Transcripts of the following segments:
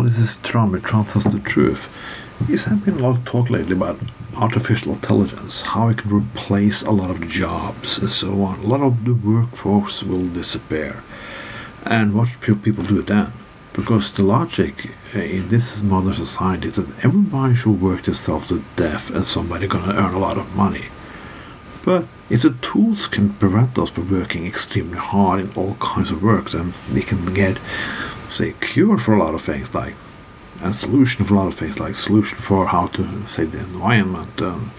This is Trump. Trump tells the truth. Is there been a lot of talk lately about artificial intelligence, how it can replace a lot of jobs and so on. A lot of the workforce will disappear. And what should people do then? Because the logic uh, in this modern society is that everybody should work themselves to death and somebody gonna earn a lot of money. But if the tools can prevent us from working extremely hard in all kinds of work, then we can get, say, cure for a lot of things, like a solution for a lot of things, like solution for how to say the environment, and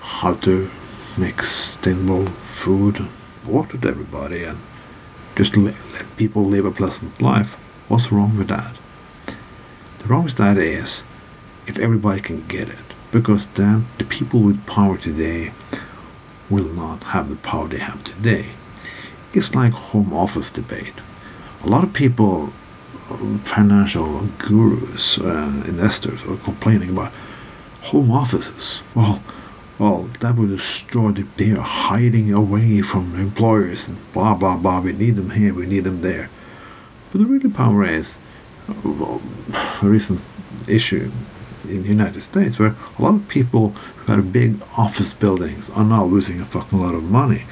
how to make sustainable food and water to everybody, and just let, let people live a pleasant life. What's wrong with that? The wrong with that is if everybody can get it, because then the people with power today will not have the power they have today. It's like home office debate. A lot of people, financial gurus and investors, are complaining about home offices. Well, well, that would destroy the they are hiding away from employers and blah blah blah. We need them here, we need them there. But the really power is well, a recent issue in the United States where a lot of people who had big office buildings are now losing a fucking lot of money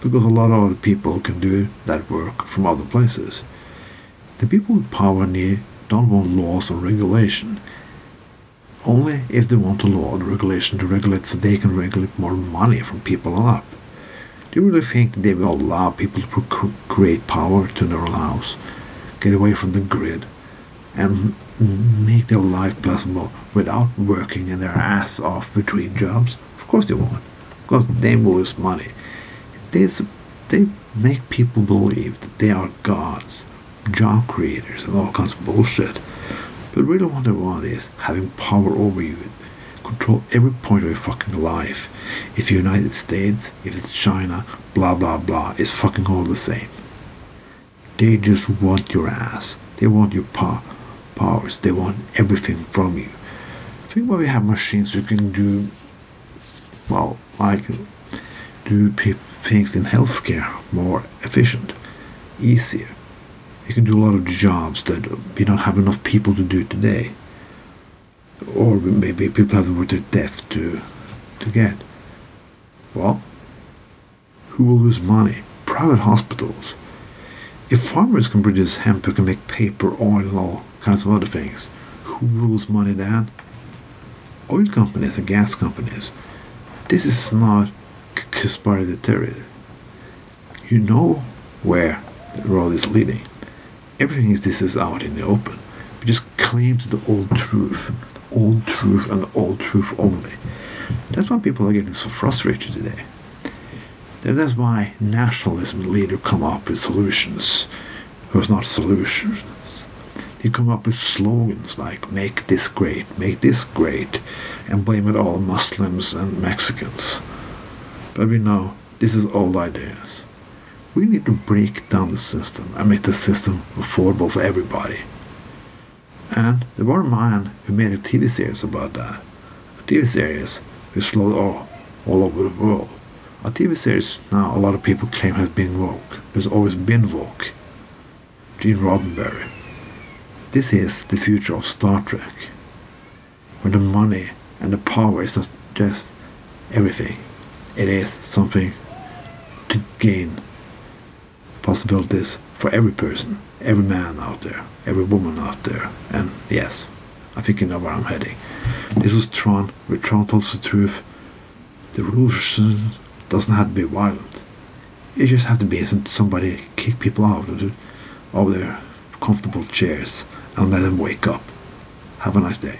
because a lot of other people can do that work from other places. The people with power need don't want laws or regulation. Only if they want a law or regulation to regulate so they can regulate more money from people up. Do you really think that they will allow people to create power to their own house, get away from the grid, and make their life pleasurable without working in their ass off between jobs? Of course they won't. Because they will lose money. They, they make people believe that they are gods, job creators, and all kinds of bullshit. But really what they want is having power over you, control every point of your fucking life. If you're United States, if it's China, blah blah blah, it's fucking all the same. They just want your ass. They want your power powers. They want everything from you. Think about we have machines who can do, well, like do things in healthcare more efficient, easier. You can do a lot of jobs that we don't have enough people to do today. Or maybe people have to work death to, to get. Well, who will lose money? Private hospitals. If farmers can produce hemp who can make paper, oil, and all kinds of other things. Who rules money then? Oil companies and gas companies. This is not conspiracy You know where the road is leading. Everything is this is out in the open. We just claim to the old truth, old truth and old truth only. That's why people are getting so frustrated today. That's why nationalism leaders come up with solutions. It not solutions. You come up with slogans like make this great, make this great, and blame it all Muslims and Mexicans. But we know this is old ideas. We need to break down the system and make the system affordable for everybody. And there a man who made a TV series about that. A TV series who slowed all, oh, all over the world. A TV series now a lot of people claim has been woke. There's always been woke. Gene Roddenberry. This is the future of Star Trek, where the money and the power is not just everything. It is something to gain possibilities for every person, every man out there, every woman out there. And yes, I think you know where I'm heading. This is Tron, where Tron tells the truth. The revolution doesn't have to be violent. It just has to be somebody kick people out of their comfortable chairs and let them wake up. Have a nice day.